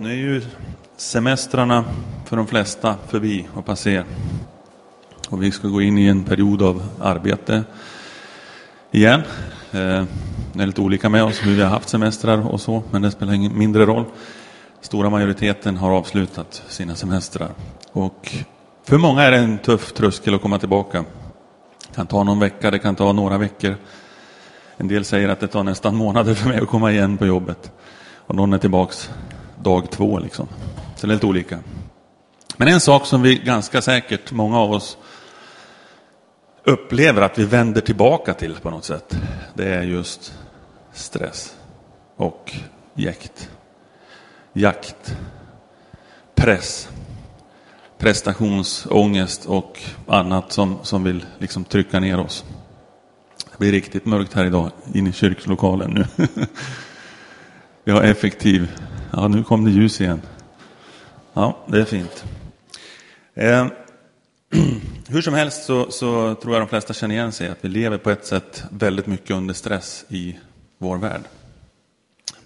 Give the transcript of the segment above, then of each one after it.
Nu är ju semestrarna för de flesta förbi och passé. Och vi ska gå in i en period av arbete igen. Eh, det är lite olika med oss hur vi har haft semestrar och så, men det spelar ingen mindre roll. Stora majoriteten har avslutat sina semestrar. Och för många är det en tuff tröskel att komma tillbaka. Det kan ta någon vecka, det kan ta några veckor. En del säger att det tar nästan månader för mig att komma igen på jobbet. Och någon är tillbaks dag två liksom. Så det är lite olika. Men en sak som vi ganska säkert, många av oss, upplever att vi vänder tillbaka till på något sätt. Det är just stress och jäkt. Jakt, press, prestationsångest och annat som, som vill liksom trycka ner oss. Det blir riktigt mörkt här idag inne i kyrklokalen nu. Vi har effektiv Ja, nu kom det ljus igen. Ja, det är fint. Eh, hur som helst så, så, tror jag de flesta känner igen sig att vi lever på ett sätt väldigt mycket under stress i vår värld.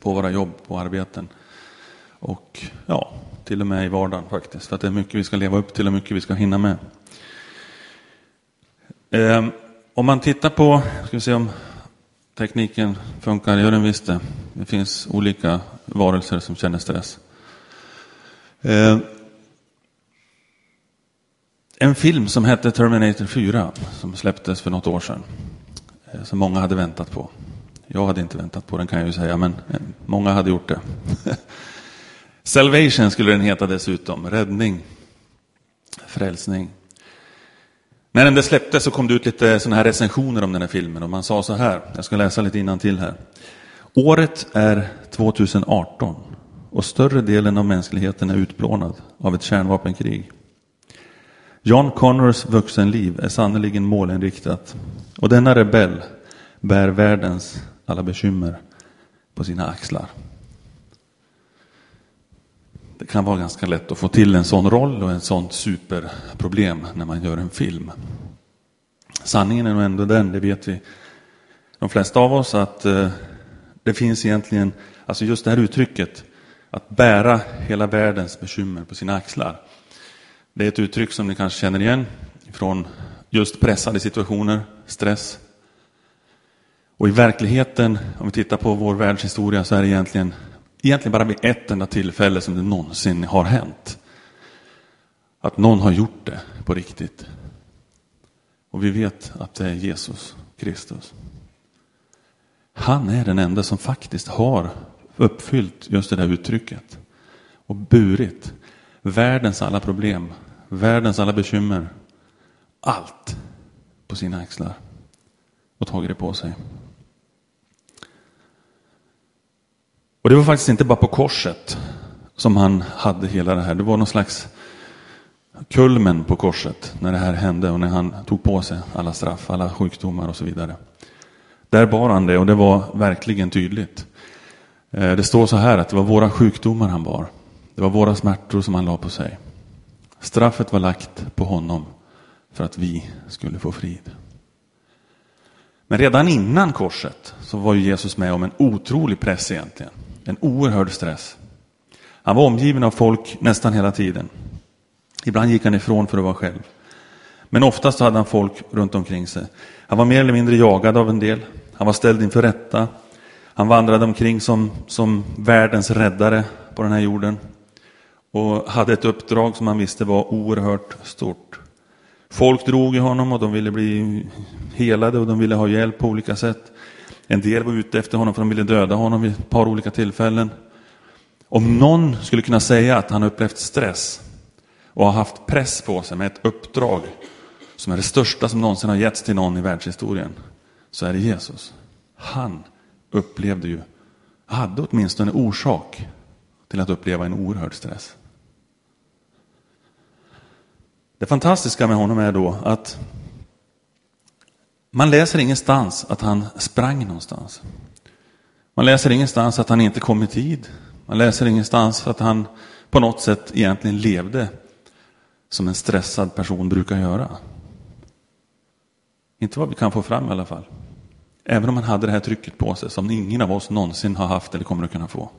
På våra jobb, på arbeten. Och ja, till och med i vardagen faktiskt. För att det är mycket vi ska leva upp till och mycket vi ska hinna med. Eh, om man tittar på, ska vi se om tekniken funkar, gör den visst det. Det finns olika varelser som känner stress. Eh, en film som hette Terminator 4 som släpptes för något år sedan. Eh, som många hade väntat på. Jag hade inte väntat på den kan jag ju säga, men eh, många hade gjort det. Salvation skulle den heta dessutom, räddning, frälsning. När den släpptes så kom det ut lite sådana här recensioner om den här filmen och man sa så här, jag ska läsa lite till här. Året är 2018 och större delen av mänskligheten är utplånad av ett kärnvapenkrig. John Connors vuxenliv är sannerligen målinriktat och denna rebell bär världens alla bekymmer på sina axlar. Det kan vara ganska lätt att få till en sån roll och en sånt superproblem när man gör en film. Sanningen är nog ändå den, det vet vi de flesta av oss, att eh, det finns egentligen, alltså just det här uttrycket, att bära hela världens bekymmer på sina axlar. Det är ett uttryck som ni kanske känner igen från just pressade situationer, stress. Och i verkligheten, om vi tittar på vår världshistoria, så är det egentligen, egentligen bara vid ett enda tillfälle som det någonsin har hänt. Att någon har gjort det på riktigt. Och vi vet att det är Jesus Kristus. Han är den enda som faktiskt har uppfyllt just det där uttrycket och burit världens alla problem, världens alla bekymmer, allt på sina axlar och tagit det på sig. Och det var faktiskt inte bara på korset som han hade hela det här. Det var någon slags kulmen på korset när det här hände och när han tog på sig alla straff, alla sjukdomar och så vidare. Där bar han det och det var verkligen tydligt. Eh, det står så här att det var våra sjukdomar han bar. Det var våra smärtor som han la på sig. Straffet var lagt på honom för att vi skulle få frid. Men redan innan korset så var Jesus med om en otrolig press egentligen. En oerhörd stress. Han var omgiven av folk nästan hela tiden. Ibland gick han ifrån för att vara själv. Men oftast hade han folk runt omkring sig. Han var mer eller mindre jagad av en del. Han var ställd inför rätta. Han vandrade omkring som, som världens räddare på den här jorden. Och hade ett uppdrag som han visste var oerhört stort. Folk drog i honom och de ville bli helade och de ville ha hjälp på olika sätt. En del var ute efter honom för de ville döda honom vid ett par olika tillfällen. Om någon skulle kunna säga att han upplevt stress och har haft press på sig med ett uppdrag som är det största som någonsin har getts till någon i världshistorien, så är det Jesus. Han upplevde ju, hade åtminstone orsak till att uppleva en oerhörd stress. Det fantastiska med honom är då att man läser ingenstans att han sprang någonstans. Man läser ingenstans att han inte kom i tid. Man läser ingenstans att han på något sätt egentligen levde som en stressad person brukar göra. Inte vad vi kan få fram i alla fall. Även om han hade det här trycket på sig som ingen av oss någonsin har haft eller kommer att kunna få.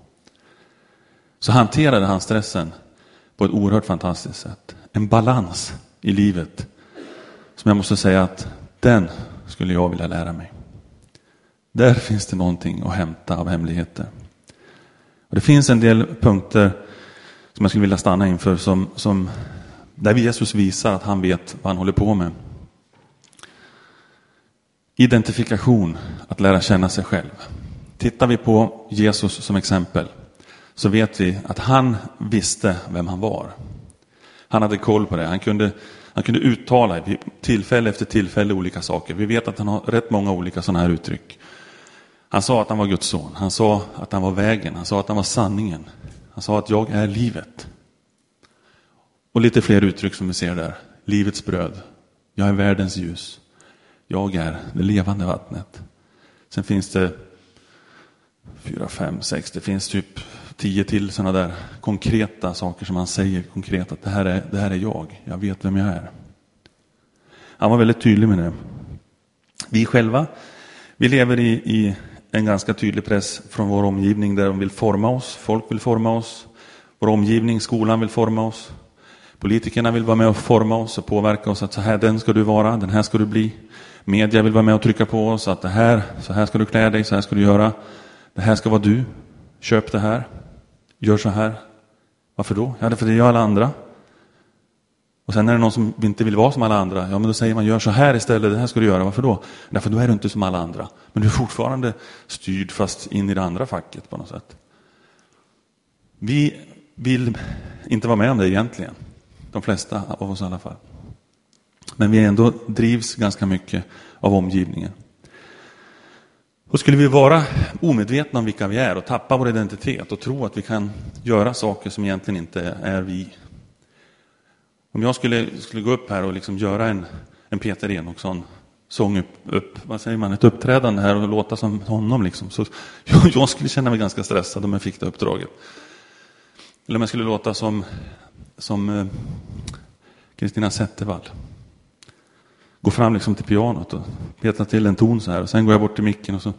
så hanterade han stressen på ett oerhört fantastiskt sätt. En balans i livet som jag måste säga att den skulle jag vilja lära mig. Där finns det någonting att hämta av hemligheter. Och det finns en del punkter som jag skulle vilja stanna inför som, som där Jesus visar att han vet vad han håller på med. Identifikation, att lära känna sig själv. Tittar vi på Jesus som exempel så vet vi att han visste vem han var. Han hade koll på det. Han kunde, han kunde uttala tillfälle efter tillfälle olika saker. Vi vet att han har rätt många olika sådana här uttryck. Han sa att han var Guds son. Han sa att han var vägen. Han sa att han var sanningen. Han sa att jag är livet. Och lite fler uttryck som vi ser där. Livets bröd. Jag är världens ljus. Jag är det levande vattnet. Sen finns det fyra, fem, sex, det finns typ tio till sådana där konkreta saker som han säger konkret att det här, är, det här är jag, jag vet vem jag är. Han var väldigt tydlig med det. Vi själva, vi lever i, i en ganska tydlig press från vår omgivning där de vill forma oss, folk vill forma oss, vår omgivning, skolan vill forma oss, politikerna vill vara med och forma oss och påverka oss att så här den ska du vara, den här ska du bli. Media vill vara med och trycka på oss att det här, så här ska du klä dig, så här ska du göra. Det här ska vara du. Köp det här. Gör så här. Varför då? Ja, för det gör alla andra. Och sen är det någon som inte vill vara som alla andra. Ja, men då säger man gör så här istället. Det här ska du göra. Varför då? Därför då är du inte som alla andra. Men du är fortfarande styrd fast in i det andra facket på något sätt. Vi vill inte vara med om det egentligen. De flesta av oss i alla fall. Men vi ändå drivs ganska mycket av omgivningen. Och skulle vi vara omedvetna om vilka vi är och tappa vår identitet och tro att vi kan göra saker som egentligen inte är vi. Om jag skulle, skulle gå upp här och liksom göra en, en Peter Enoksson sång upp, upp, vad säger man, ett uppträdande här och låta som honom. Liksom. Så jag, jag skulle känna mig ganska stressad om jag fick det uppdraget. Eller om jag skulle låta som, som eh, Kristina Zettervall går fram liksom till pianot och petar till en ton så här. Och sen går jag bort till micken och så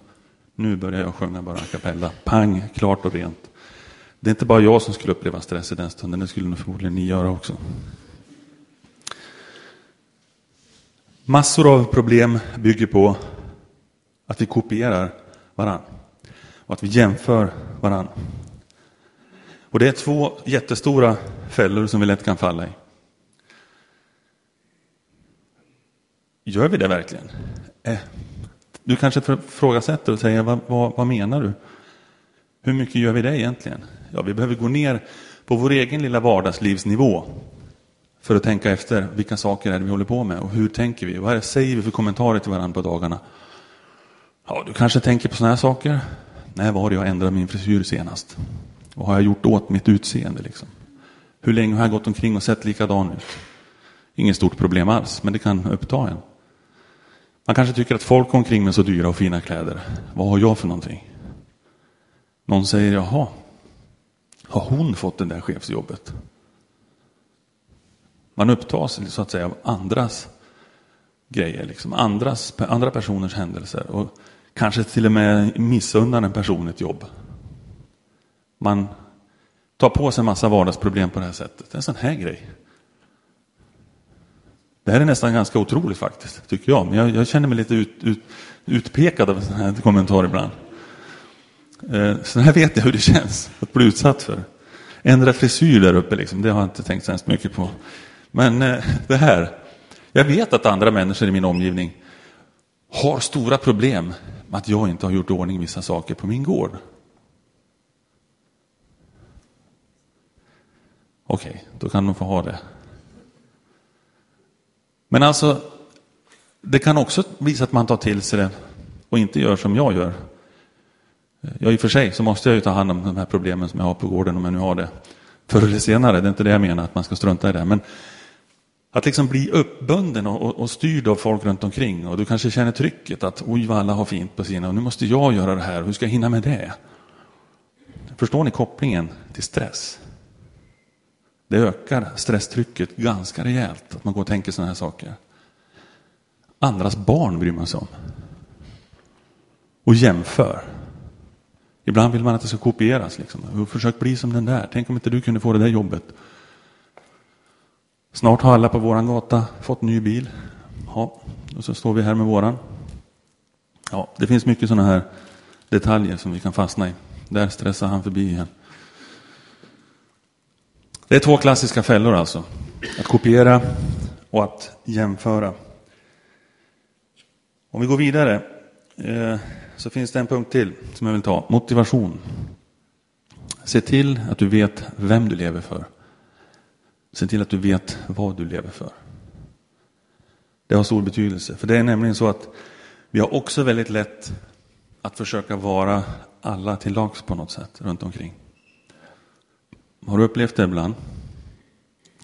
nu börjar jag sjunga bara a cappella. Pang, klart och rent. Det är inte bara jag som skulle uppleva stress i den stunden, det skulle nog förmodligen ni göra också. Massor av problem bygger på att vi kopierar varann och att vi jämför varann. Och det är två jättestora fällor som vi lätt kan falla i. Gör vi det verkligen? Eh, du kanske frågasätter och säger, vad, vad, vad, menar du? Hur mycket gör vi det egentligen? Ja, vi behöver gå ner på vår egen lilla vardagslivsnivå för att tänka efter vilka saker är det vi håller på med och hur tänker vi? Vad säger vi för kommentarer till varandra på dagarna? Ja, du kanske tänker på sådana här saker. När var det jag ändrade min frisyr senast? Vad har jag gjort åt mitt utseende? Liksom? Hur länge har jag gått omkring och sett likadan ut? Inget stort problem alls, men det kan uppta en. Man kanske tycker att folk går omkring med så dyra och fina kläder. Vad har jag för någonting? Någon säger, jaha, har hon fått det där chefsjobbet? Man upptas så att säga av andras grejer, liksom. andras, andra personers händelser och kanske till och med missunnar en person ett jobb. Man tar på sig en massa vardagsproblem på det här sättet. Det är en sån här grej. Det här är nästan ganska otroligt faktiskt, tycker jag. Men jag, jag känner mig lite ut, ut, utpekad av sådana här kommentarer ibland. Eh, så här vet jag hur det känns att bli utsatt för. Ändra frisyr där uppe, liksom, det har jag inte tänkt så hemskt mycket på. Men eh, det här. Jag vet att andra människor i min omgivning har stora problem med att jag inte har gjort ordning vissa saker på min gård. Okej, okay, då kan de få ha det. Men alltså, det kan också visa att man tar till sig det och inte gör som jag gör. Ja, i och för sig så måste jag ju ta hand om de här problemen som jag har på gården om jag nu har det. Förr eller senare, det är inte det jag menar, att man ska strunta i det. Men att liksom bli uppbunden och, och, och styrd av folk runt omkring och du kanske känner trycket att oj vad alla har fint på sina och nu måste jag göra det här, hur ska jag hinna med det? Förstår ni kopplingen till stress? Det ökar stresstrycket ganska rejält att man går och tänker sådana här saker. Andras barn bryr man sig om. Och jämför. Ibland vill man att det ska kopieras. Liksom. Försök bli som den där. Tänk om inte du kunde få det där jobbet. Snart har alla på våran gata fått ny bil. Ja, och så står vi här med våran. Ja, det finns mycket sådana här detaljer som vi kan fastna i. Där stressar han förbi igen. Det är två klassiska fällor alltså. Att kopiera och att jämföra. Om vi går vidare eh, så finns det en punkt till som jag vill ta. Motivation. Se till att du vet vem du lever för. Se till att du vet vad du lever för. Det har stor betydelse. För det är nämligen så att vi har också väldigt lätt att försöka vara alla till lags på något sätt runt omkring. Har du upplevt det ibland?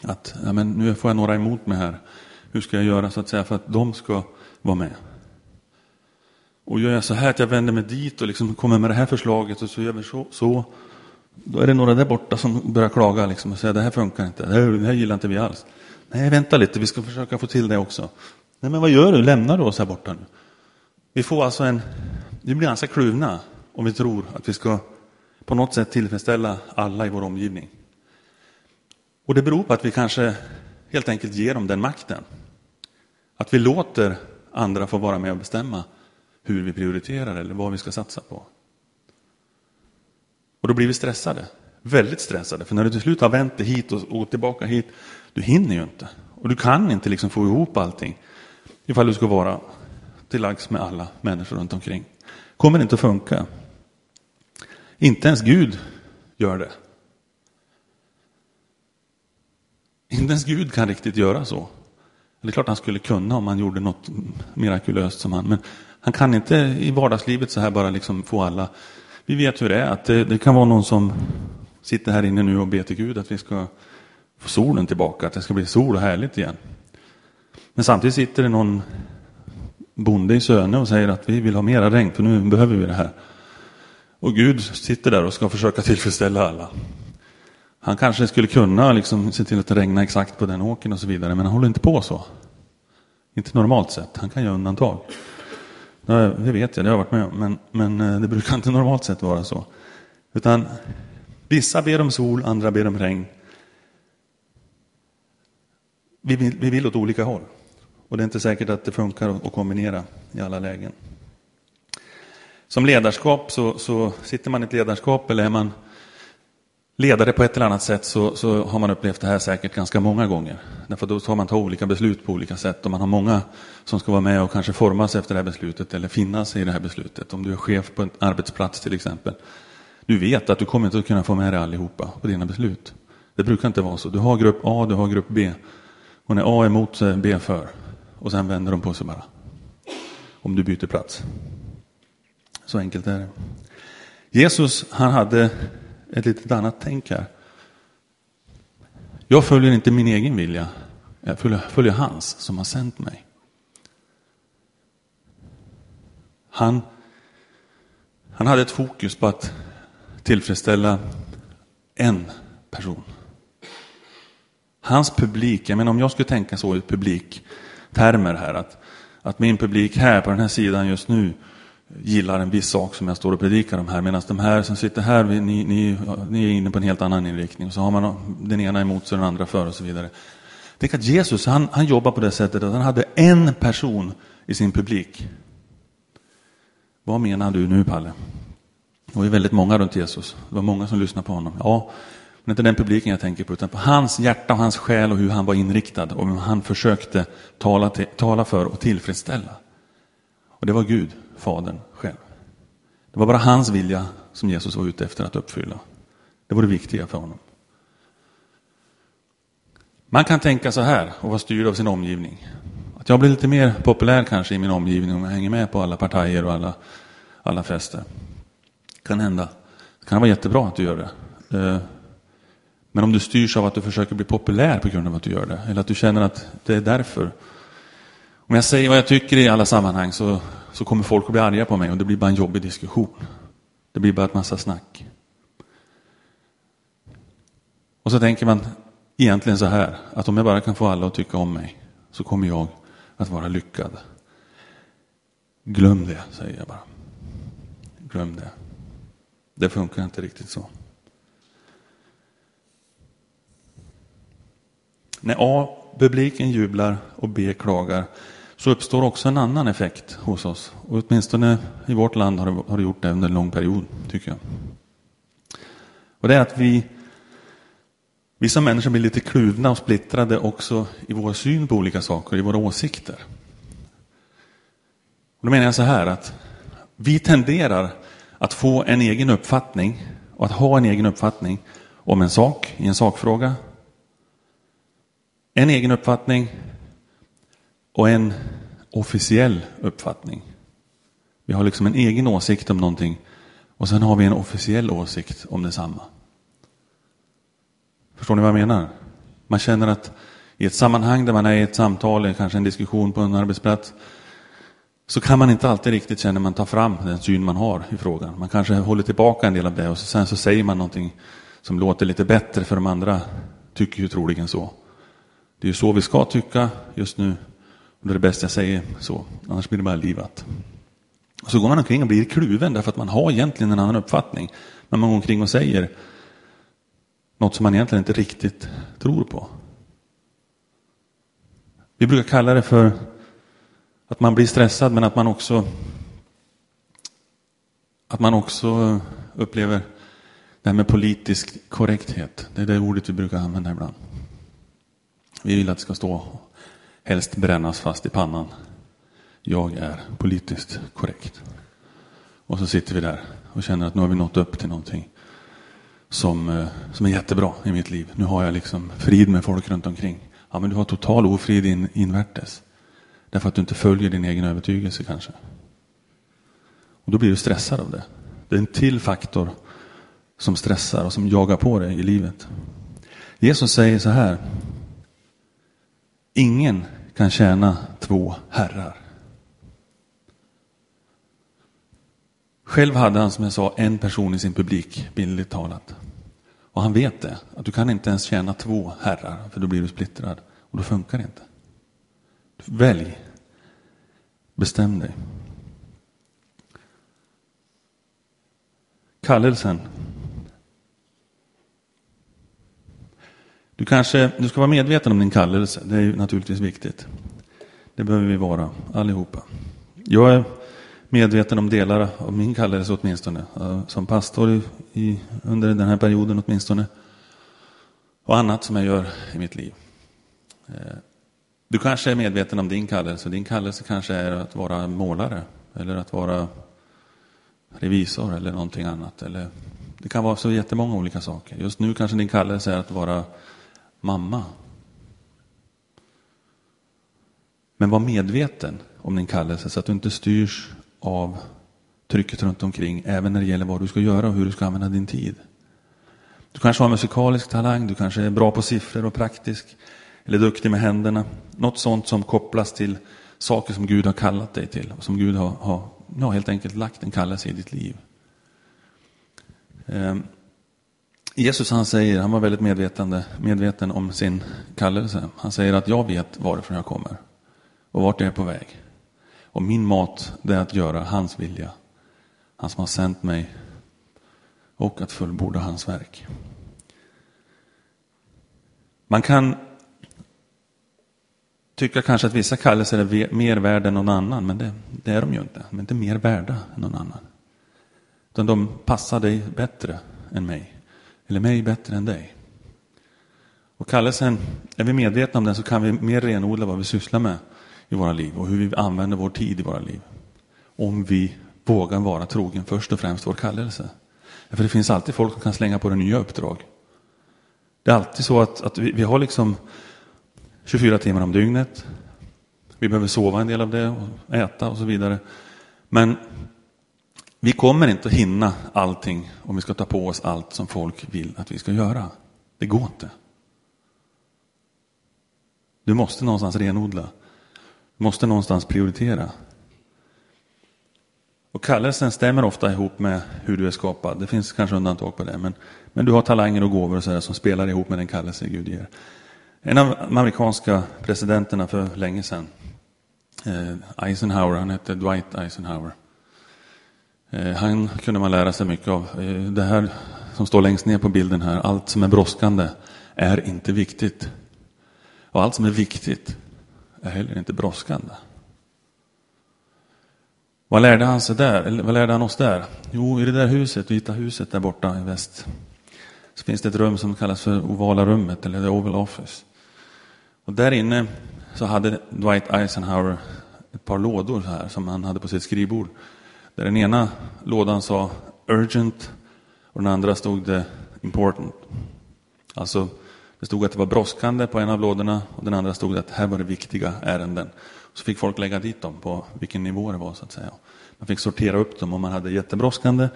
Att ja, men nu får jag några emot mig här. Hur ska jag göra så att säga för att de ska vara med? Och gör jag så här att jag vänder mig dit och liksom kommer med det här förslaget och så gör vi så, så då är det några där borta som börjar klaga liksom och säga det här funkar inte, det här, det här gillar inte vi alls. Nej, vänta lite, vi ska försöka få till det också. Nej, men vad gör du? Lämnar du oss här borta nu? Vi får alltså en, vi blir ganska kluvna om vi tror att vi ska på något sätt tillfredsställa alla i vår omgivning. Och det beror på att vi kanske helt enkelt ger dem den makten. Att vi låter andra få vara med och bestämma hur vi prioriterar eller vad vi ska satsa på. Och då blir vi stressade. Väldigt stressade. För när du till slut har vänt dig hit och, och tillbaka hit, du hinner ju inte. Och du kan inte liksom få ihop allting. Ifall du ska vara till lags med alla människor runt omkring. Kommer inte att funka. Inte ens Gud gör det. Inte ens Gud kan riktigt göra så. Det är klart han skulle kunna om han gjorde något mirakulöst som han. Men han kan inte i vardagslivet så här bara liksom få alla. Vi vet hur det är, att det, det kan vara någon som sitter här inne nu och ber till Gud att vi ska få solen tillbaka, att det ska bli sol och härligt igen. Men samtidigt sitter det någon bonde i Söne och säger att vi vill ha mera regn för nu behöver vi det här. Och Gud sitter där och ska försöka tillfredsställa alla. Han kanske skulle kunna liksom se till att det regnar exakt på den åken och så vidare, men han håller inte på så. Inte normalt sett, han kan göra undantag. Det vet jag, det har jag varit med om, men, men eh, det brukar inte normalt sett vara så. Utan vissa ber om sol, andra ber om regn. Vi vill, vi vill åt olika håll. Och det är inte säkert att det funkar att kombinera i alla lägen. Som ledarskap så, så sitter man i ett ledarskap eller är man ledare på ett eller annat sätt så, så, har man upplevt det här säkert ganska många gånger. Därför då tar man ta olika beslut på olika sätt och man har många som ska vara med och kanske formas efter det här beslutet eller finnas i det här beslutet. Om du är chef på en arbetsplats till exempel. Du vet att du kommer inte att kunna få med dig allihopa på dina beslut. Det brukar inte vara så. Du har grupp A, du har grupp B. Och när A är emot så är B för. Och sen vänder de på sig bara. Om du byter plats. Så enkelt är det. Jesus, han hade ett litet annat tänk här. Jag följer inte min egen vilja. Jag följer, följer hans som har sänt mig. Han, han hade ett fokus på att tillfredsställa en person. Hans publik, jag menar om jag skulle tänka så i publiktermer här, att, att min publik här på den här sidan just nu gillar en viss sak som jag står och predikar om här. Medan de här som sitter här, ni, ni, ni är inne på en helt annan inriktning. Och så har man den ena emot sig den andra för och så vidare. Tänk att Jesus, han, han jobbar på det sättet att han hade en person i sin publik. Vad menar du nu Palle? Det var ju väldigt många runt Jesus. Det var många som lyssnade på honom. Ja, men inte den publiken jag tänker på, utan på hans hjärta och hans själ och hur han var inriktad och hur han försökte tala, till, tala för och tillfredsställa. Och det var Gud. Fadern själv. Det var bara hans vilja som Jesus var ute efter att uppfylla. Det var det viktiga för honom. Man kan tänka så här och vara styrd av sin omgivning. Att jag blir lite mer populär kanske i min omgivning om jag hänger med på alla partier och alla, alla fester. Kan hända. Det kan vara jättebra att du gör det. Eh, men om du styrs av att du försöker bli populär på grund av att du gör det, eller att du känner att det är därför. Om jag säger vad jag tycker i alla sammanhang så så kommer folk att bli arga på mig och det blir bara en jobbig diskussion. Det blir bara ett massa snack. Och så tänker man egentligen så här, att om jag bara kan få alla att tycka om mig så kommer jag att vara lyckad. Glöm det, säger jag bara. Glöm det. Det funkar inte riktigt så. När A, publiken jublar och B klagar så uppstår också en annan effekt hos oss. Och åtminstone i vårt land har det, har det gjort det under en lång period, tycker jag. Och det är att vi, vi som människor blir lite kluvna och splittrade också i vår syn på olika saker, i våra åsikter. Och då menar jag så här att vi tenderar att få en egen uppfattning och att ha en egen uppfattning om en sak, i en sakfråga. En egen uppfattning och en officiell uppfattning. Vi har liksom en egen åsikt om någonting och sen har vi en officiell åsikt om detsamma. Förstår ni vad jag menar? Man känner att i ett sammanhang där man är i ett samtal, kanske en diskussion på en arbetsplats, så kan man inte alltid riktigt känna man tar fram den syn man har i frågan. Man kanske håller tillbaka en del av det och sen så säger man någonting som låter lite bättre för de andra tycker ju troligen så. Det är ju så vi ska tycka just nu. Det är det bästa jag säger så, annars blir det bara livat. Och så går man omkring och blir kluven därför att man har egentligen en annan uppfattning. Men man går omkring och säger något som man egentligen inte riktigt tror på. Vi brukar kalla det för att man blir stressad men att man också att man också upplever det här med politisk korrekthet. Det är det ordet vi brukar använda ibland. Vi vill att det ska stå helst brännas fast i pannan. Jag är politiskt korrekt. Och så sitter vi där och känner att nu har vi nått upp till någonting som, eh, som är jättebra i mitt liv. Nu har jag liksom frid med folk runt omkring. Ja, men du har total ofrid in, invärtes. Därför att du inte följer din egen övertygelse kanske. Och då blir du stressad av det. Det är en till faktor som stressar och som jagar på dig i livet. Jesus säger så här. Ingen kan tjäna två herrar. Själv hade han som jag sa en person i sin publik, bildligt talat. Och han vet det, att du kan inte ens tjäna två herrar, för då blir du splittrad. Och då funkar det inte. Välj. Bestäm dig. Kallelsen. Du kanske, du ska vara medveten om din kallelse. Det är naturligtvis viktigt. Det behöver vi vara, allihopa. Jag är medveten om delar av min kallelse åtminstone. Eh, som pastor i, i, under den här perioden åtminstone. Och annat som jag gör i mitt liv. Eh, du kanske är medveten om din kallelse. Din kallelse kanske är att vara målare eller att vara revisor eller någonting annat. Eller, det kan vara så jättemånga olika saker. Just nu kanske din kallelse är att vara mamma. Men var medveten om din kallelse så att du inte styrs av trycket runt omkring, även när det gäller vad du ska göra och hur du ska använda din tid. Du kanske har musikalisk talang, du kanske är bra på siffror och praktisk, eller duktig med händerna. Något sånt som kopplas till saker som Gud har kallat dig till och som Gud har, har ja, helt enkelt lagt en kallelse i ditt liv. Ehm. Jesus han säger, han var väldigt medvetande, medveten om sin kallelse. Han säger att jag vet varifrån jag kommer och vart jag är på väg. Och min mat, det är att göra hans vilja. Han som har sänt mig och att fullborda hans verk. Man kan tycka kanske att vissa kallelser är mer värda än någon annan, men det, det, är de ju inte. De är inte mer värda än någon annan. Utan de passar dig bättre än mig, eller mig bättre än dig. Och kallelsen, är vi medvetna om den så kan vi mer renodla vad vi sysslar med i våra liv och hur vi använder vår tid i våra liv. Om vi vågar vara trogen först och främst vår kallelse. För det finns alltid folk som kan slänga på det nya uppdrag. Det är alltid så att, att vi, vi har liksom 24 timmar om dygnet. Vi behöver sova en del av det och äta och så vidare. Men vi kommer inte att hinna allting om vi ska ta på oss allt som folk vill att vi ska göra. Det går inte. Du måste någonstans renodla Du måste någonstans prioritera. Och kallelsen stämmer ofta ihop med hur du är skapad. Det finns kanske undantag på det. Men, men du har talanger och gåvor och så som spelar ihop med den kallelse Gud ger. En av de amerikanska presidenterna för länge sedan, eh, Eisenhower, han hette Dwight Eisenhower. Eh, han kunde man lära sig mycket av. Eh, det här som står längst ner på bilden här, allt som är brådskande är inte viktigt. Och allt som är viktigt är heller inte brådskande. Vad lärde han sig där? Eller vad lärde han oss där? Jo, i det där huset, Vita huset där borta i väst, så finns det ett rum som kallas för ovala rummet, eller the Oval Office. Och där inne så hade Dwight Eisenhower ett par lådor här som han hade på sitt skrivbord. Där den ena lådan sa urgent och den andra stod det important. Alltså, det stod att det var brådskande på en av lådorna och den andra stod att här var det viktiga ärenden. Så fick folk lägga dit dem på vilken nivå det var så att säga. Man fick sortera upp dem om man hade jättebrådskande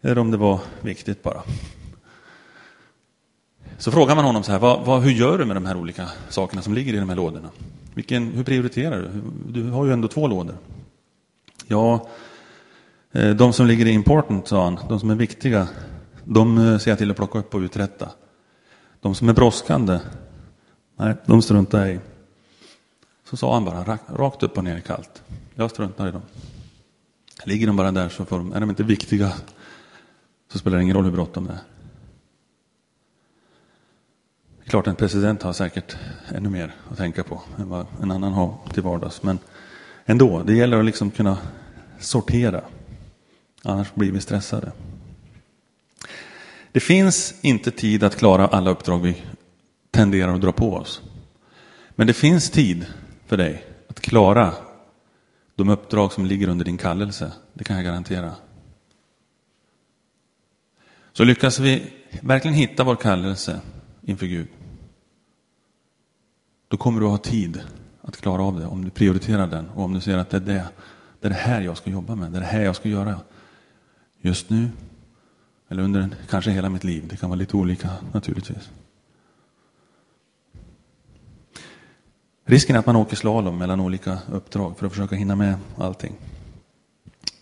eller om det var viktigt bara. Så frågar man honom så här, vad, vad, hur gör du med de här olika sakerna som ligger i de här lådorna? Vilken, hur prioriterar du? Du har ju ändå två lådor. Ja, Eh, de som ligger i important, sa han, de som är viktiga, de eh, ser jag till att plocka upp och uträtta. De som är brådskande, nej, de struntar jag i. Så sa han bara, rakt upp och ner kallt. Jag struntar i dem. Ligger de bara där så får de, är de inte viktiga så spelar det ingen roll hur bråttom det är. Det är klart, en president har säkert ännu mer att tänka på än vad en annan har till vardags. Men ändå, det gäller att liksom kunna sortera. Annars blir vi stressade. Det finns inte tid att klara alla uppdrag vi tenderar att dra på oss. Men det finns tid för dig att klara de uppdrag som ligger under din kallelse. Det kan jag garantera. Så lyckas vi verkligen hitta vår kallelse inför Gud. Då kommer du att ha tid att klara av det om du prioriterar den och om du ser att det är det, det är det här jag ska jobba med, det är det här jag ska göra just nu eller under kanske hela mitt liv. Det kan vara lite olika naturligtvis. Risken är att man åker slalom mellan olika uppdrag för att försöka hinna med allting.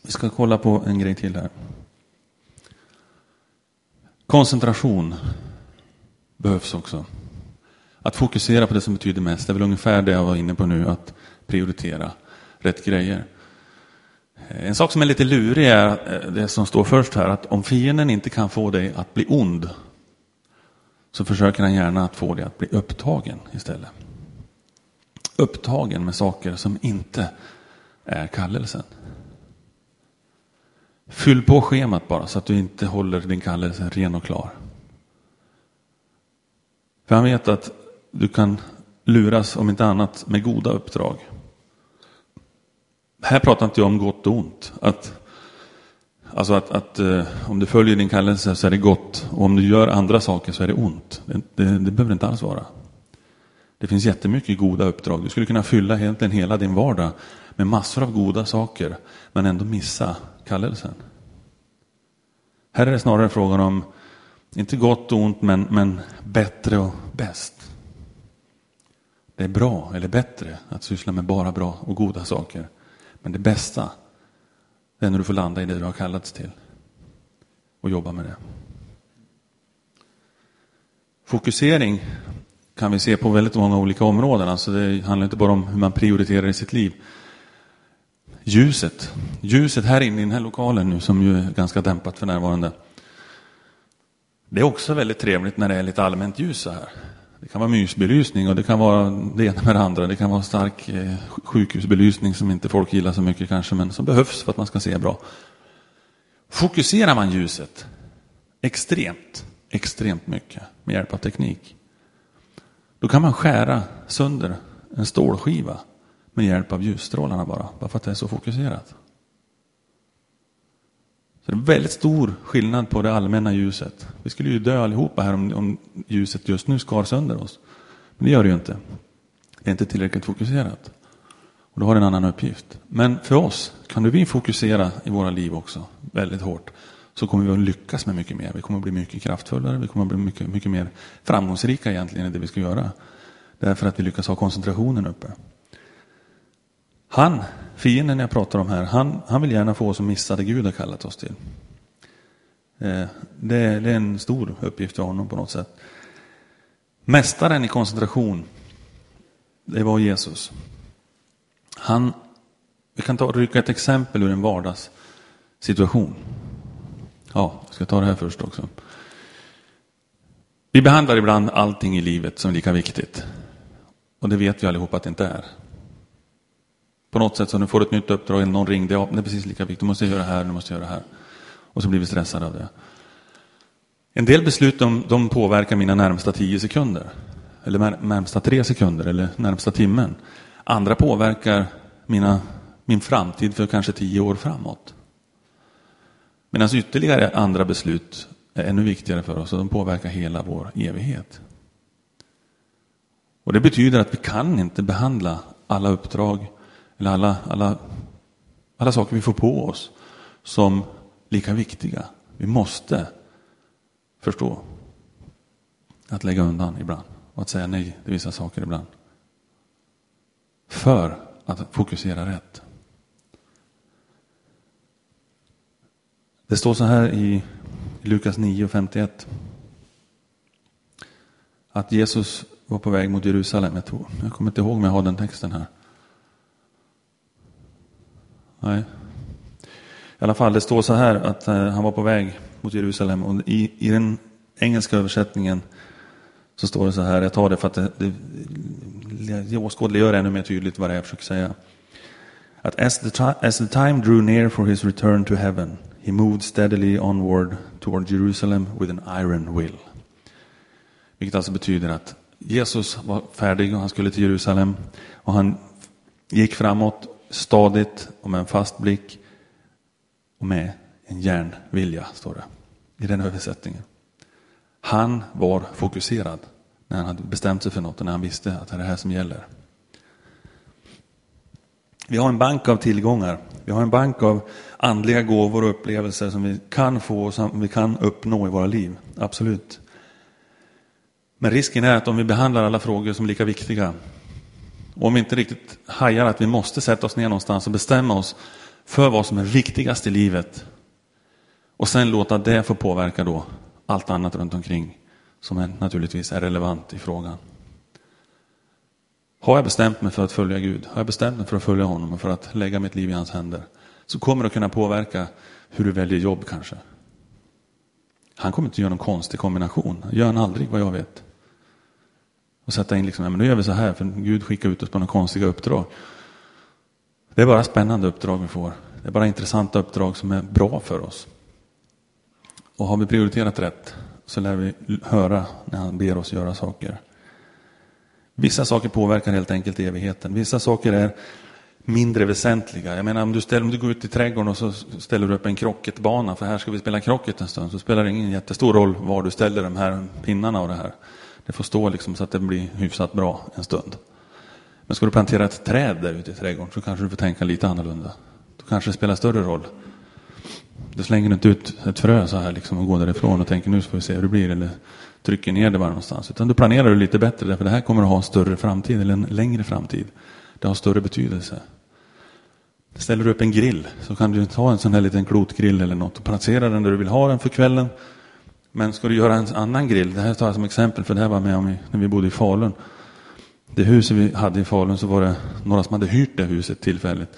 Vi ska kolla på en grej till här. Koncentration behövs också. Att fokusera på det som betyder mest, det är väl ungefär det jag var inne på nu, att prioritera rätt grejer. Eh, en sak som är lite lurig är eh, det som står först här, att om fienden inte kan få dig att bli ond, så försöker han gärna att få dig att bli upptagen istället. Upptagen med saker som inte är kallelsen. Fyll på schemat bara så att du inte håller din kallelse ren och klar. För han vet att du kan luras, om inte annat, med goda uppdrag. Här pratar inte jag om gott och ont. Att, alltså att, att eh, om du följer din kallelse så är det gott och om du gör andra saker så är det ont. Det, det, det behöver inte alls vara. Det finns jättemycket goda uppdrag. Du skulle kunna fylla egentligen hela din vardag med massor av goda saker men ändå missa kallelsen. Här är det snarare frågan om, inte gott och ont, men, men bättre och bäst. Det är bra eller bättre att syssla med bara bra och goda saker. Men det bästa, det är när du får landa i det du har kallats till och jobba med det. Fokusering kan vi se på väldigt många olika områden. Alltså det handlar inte bara om hur man prioriterar i sitt liv. Ljuset, ljuset här inne i den här lokalen nu som ju är ganska dämpat för närvarande. Det är också väldigt trevligt när det är lite allmänt ljus så här. Det kan vara mysbelysning och det kan vara det ena med det andra. Det kan vara stark eh, sjukhusbelysning som inte folk gillar så mycket kanske, men som behövs för att man ska se bra. Fokuserar man ljuset extremt, extremt mycket med hjälp av teknik, då kan man skära sönder en stålskiva med hjälp av ljusstrålarna bara, bara för att det är så fokuserat. Så det är väldigt stor skillnad på det allmänna ljuset. Vi skulle ju dö allihopa här om, om ljuset just nu skar sönder oss. Men det gör det ju inte. Det är inte tillräckligt fokuserat. Och då har det en annan uppgift. Men för oss, kan vi fokusera i våra liv också väldigt hårt så kommer vi att lyckas med mycket mer. Vi kommer att bli mycket kraftfullare, vi kommer att bli mycket, mycket mer framgångsrika egentligen i det vi ska göra. Därför att vi lyckas ha koncentrationen uppe. Han, fienden jag pratar om här, han, han vill gärna få oss att missa det Gud har kallat oss till. Eh, det, det är en stor uppgift för honom på något sätt. Mästaren i koncentration, det var Jesus. Han, vi kan ta rycka ett exempel ur en vardagssituation. Ja, jag ska ta det här först också. Vi behandlar ibland allting i livet som lika viktigt. Och det vet vi allihopa att det inte är. På något sätt så nu får du ett nytt uppdrag eller någon ringde, ja, det är precis lika viktigt, du måste göra det här, du måste göra det här. Och så blir vi stressade av det. En del beslut de, de påverkar mina närmsta tio sekunder. Eller närmsta tre sekunder eller närmsta timmen. Andra påverkar mina, min framtid för kanske tio år framåt. Medan ytterligare andra beslut är ännu viktigare för oss och de påverkar hela vår evighet. Och Det betyder att vi kan inte behandla alla uppdrag eller alla, alla, alla saker vi får på oss som lika viktiga. Vi måste förstå att lägga undan ibland och att säga nej till vissa saker ibland. För att fokusera rätt. Det står så här i Lukas 9 och 51. Att Jesus var på väg mot Jerusalem. Jag, tror, jag kommer inte ihåg om jag har den texten här. Nej. I alla fall, det står så här att eh, han var på väg mot Jerusalem. Och i, i den engelska översättningen så står det så här, jag tar det för att det, det, det åskådliggör ännu mer tydligt vad det är jag försöker säga. Att as the, as the time drew near for his return to heaven, he moved steadily onward toward Jerusalem with an iron will. Vilket alltså betyder att Jesus var färdig och han skulle till Jerusalem. Och han gick framåt stadigt och med en fast blick och med en järnvilja, står det i den översättningen. Han var fokuserad när han hade bestämt sig för något och när han visste att det är det här som gäller. Vi har en bank av tillgångar. Vi har en bank av andliga gåvor och upplevelser som vi kan få och som vi kan uppnå i våra liv. Absolut. Men risken är att om vi behandlar alla frågor som lika viktiga och om vi inte riktigt hajar att vi måste sätta oss ner någonstans och bestämma oss för vad som är viktigast i livet och sen låta det få påverka då allt annat runt omkring som är, naturligtvis är relevant i frågan. Har jag bestämt mig för att följa Gud, har jag bestämt mig för att följa honom och för att lägga mitt liv i hans händer, så kommer det att kunna påverka hur du väljer jobb kanske. Han kommer inte göra någon konstig kombination, det gör han aldrig vad jag vet. Och sätta in liksom, men nu gör vi så här, för Gud skickar ut oss på några konstiga uppdrag. Det är bara spännande uppdrag vi får. Det är bara intressanta uppdrag som är bra för oss. Och har vi prioriterat rätt så lär vi höra när han ber oss göra saker. Vissa saker påverkar helt enkelt evigheten. Vissa saker är mindre väsentliga. Jag menar om du, ställer, om du går ut i trädgården och så ställer du upp en krocketbana för här ska vi spela krocket en stund så spelar det ingen jättestor roll var du ställer de här pinnarna och det här. Det får stå liksom så att det blir hyfsat bra en stund. Men ska du plantera ett träd där ute i trädgården så kanske du får tänka lite annorlunda. Då kanske det spelar större roll du slänger inte ut ett frö så här liksom och går därifrån och tänker nu ska vi se hur det blir eller trycker ner det bara någonstans. Utan du planerar det lite bättre därför det här kommer att ha en större framtid eller en längre framtid. Det har större betydelse. Ställer du upp en grill så kan du ta en sån här liten klotgrill eller något och placera den där du vill ha den för kvällen. Men ska du göra en annan grill, det här tar jag som exempel för det här var med om när vi bodde i Falun. Det huset vi hade i Falun så var det några som hade hyrt det huset tillfälligt.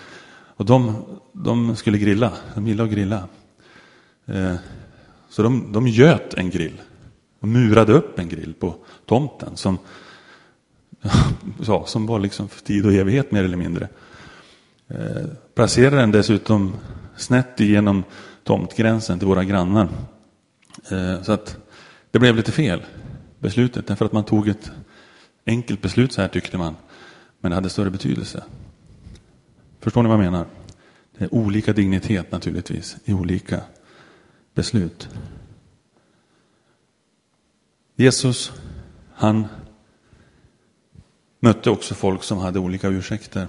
Och de, de skulle grilla, de gillade att grilla. Eh, så de, de göt en grill och murade upp en grill på tomten som, ja, som var liksom för tid och evighet mer eller mindre. Eh, placerade den dessutom snett igenom tomtgränsen till våra grannar. Eh, så att det blev lite fel, beslutet, därför att man tog ett enkelt beslut så här tyckte man. Men det hade större betydelse. Förstår ni vad jag menar? Det är olika dignitet naturligtvis i olika beslut. Jesus, han mötte också folk som hade olika ursäkter.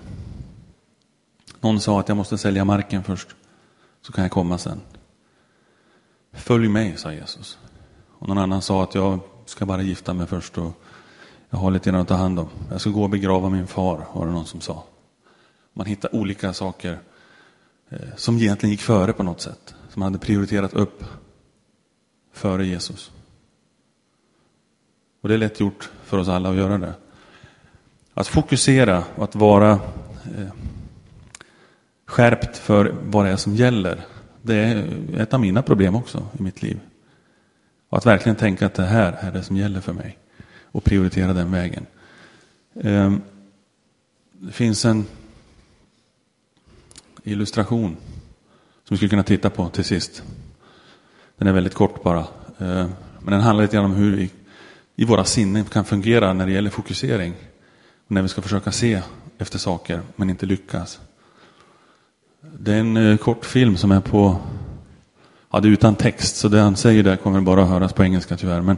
Någon sa att jag måste sälja marken först, så kan jag komma sen. Följ mig, sa Jesus. Och någon annan sa att jag ska bara gifta mig först och jag har lite grann att ta hand om. Jag ska gå och begrava min far, var det någon som sa. Man hittar olika saker eh, som egentligen gick före på något sätt. Som hade prioriterat upp före Jesus. Och det är lätt gjort för oss alla att göra det. Att fokusera och att vara eh, skärpt för vad det är som gäller. Det är ett av mina problem också i mitt liv. Och att verkligen tänka att det här är det som gäller för mig. Och prioritera den vägen. Ehm, det finns en illustration som vi skulle kunna titta på till sist. Den är väldigt kort bara. Ehm, men den handlar lite grann om hur vi i våra sinnen kan fungera när det gäller fokusering. När vi ska försöka se efter saker men inte lyckas. Det är en eh, kort film som är på, ja det är utan text så det han säger där kommer bara att höras på engelska tyvärr. Men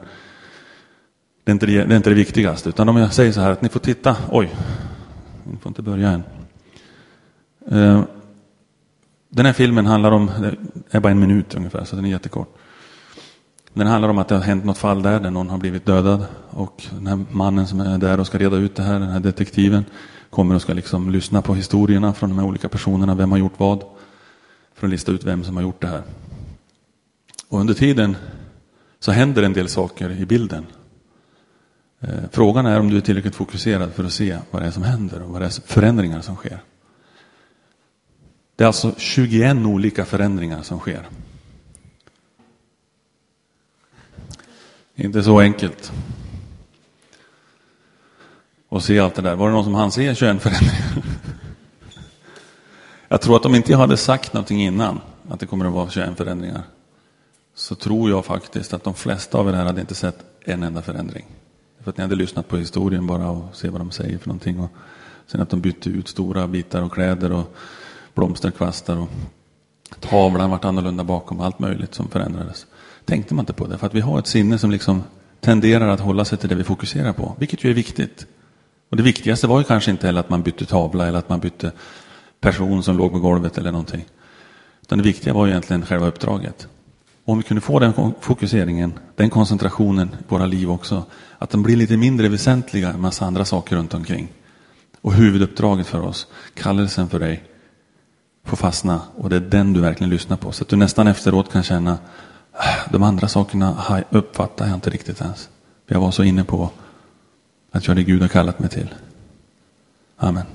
det är inte det, det, är inte det viktigaste utan om jag säger så här att ni får titta, oj, ni får inte börja än. Eh, den här filmen handlar om, det är bara en minut ungefär så den är jättekort. Den handlar om att det har hänt något fall där, där någon har blivit dödad. Och den här mannen som är där och ska reda ut det här, den här detektiven, kommer och ska liksom lyssna på historierna från de här olika personerna. Vem har gjort vad? För att lista ut vem som har gjort det här. Och under tiden så händer en del saker i bilden. Eh, frågan är om du är tillräckligt fokuserad för att se vad det är som händer och vad det är förändringar som sker. Det är alltså 21 olika förändringar som sker. Inte så enkelt. Och se allt det där. Var det någon som hann se 21 förändringar? Jag tror att om inte jag hade sagt någonting innan, att det kommer att vara 21 förändringar, så tror jag faktiskt att de flesta av er här hade inte sett en enda förändring. För att ni hade lyssnat på historien bara och se vad de säger för någonting. Och sen att de bytte ut stora bitar och kläder och blomsterkvastar och tavlan vart annorlunda bakom, allt möjligt som förändrades tänkte man inte på det. För att vi har ett sinne som liksom tenderar att hålla sig till det vi fokuserar på. Vilket ju är viktigt. Och det viktigaste var ju kanske inte heller att man bytte tavla eller att man bytte person som låg på golvet eller någonting. Utan det viktiga var ju egentligen själva uppdraget. Och om vi kunde få den fokuseringen, den koncentrationen i våra liv också. Att de blir lite mindre väsentliga en massa andra saker runt omkring. Och huvuduppdraget för oss, kallelsen för dig, får fastna och det är den du verkligen lyssnar på. Så att du nästan efteråt kan känna ah, de andra sakerna uppfattar jag inte riktigt ens. Jag var så inne på att göra det Gud har kallat mig till. Amen.